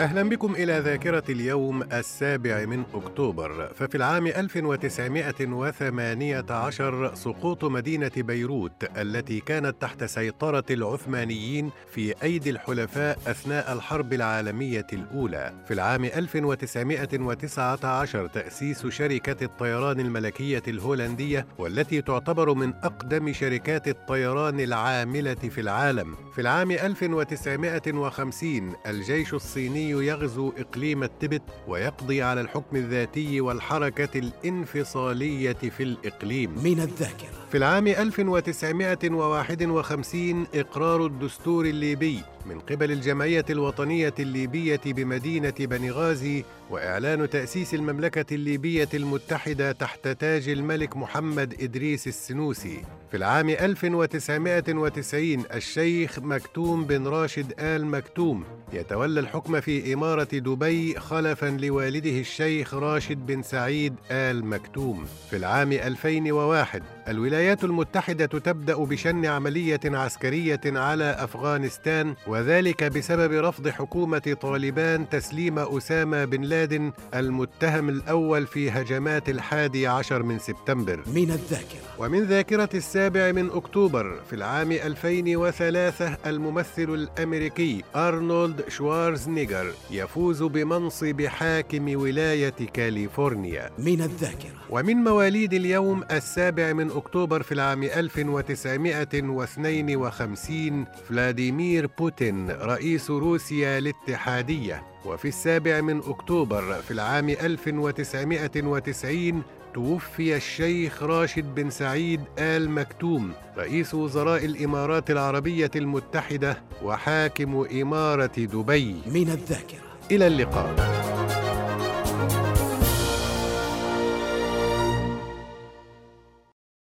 أهلا بكم إلى ذاكرة اليوم السابع من أكتوبر. ففي العام 1918 سقوط مدينة بيروت التي كانت تحت سيطرة العثمانيين في أيدي الحلفاء أثناء الحرب العالمية الأولى. في العام 1919 تأسيس شركة الطيران الملكية الهولندية والتي تعتبر من أقدم شركات الطيران العاملة في العالم. في العام 1950 الجيش الصيني يغزو إقليم التبت ويقضي على الحكم الذاتي والحركة الانفصالية في الإقليم. من الذاكرة. في العام 1951 إقرار الدستور الليبي من قبل الجمعية الوطنية الليبية بمدينة بنغازي وإعلان تأسيس المملكة الليبية المتحدة تحت تاج الملك محمد إدريس السنوسي. في العام 1990 الشيخ مكتوم بن راشد آل مكتوم يتولى الحكم في إمارة دبي خلفا لوالده الشيخ راشد بن سعيد آل مكتوم. في العام 2001 الولايات المتحدة تبدأ بشن عملية عسكرية على أفغانستان وذلك بسبب رفض حكومة طالبان تسليم أسامة بن لادن المتهم الأول في هجمات الحادي عشر من سبتمبر. من الذاكرة. ومن ذاكرة السابع من أكتوبر في العام 2003 الممثل الأمريكي أرنولد شوارزنيجر يفوز بمنصب حاكم ولاية كاليفورنيا. من الذاكرة. ومن مواليد اليوم السابع من أكتوبر في العام 1952 فلاديمير بوتين رئيس روسيا الاتحادية وفي السابع من أكتوبر في العام 1990 توفي الشيخ راشد بن سعيد آل مكتوم رئيس وزراء الإمارات العربية المتحدة وحاكم إمارة دبي. من الذاكرة. إلى اللقاء.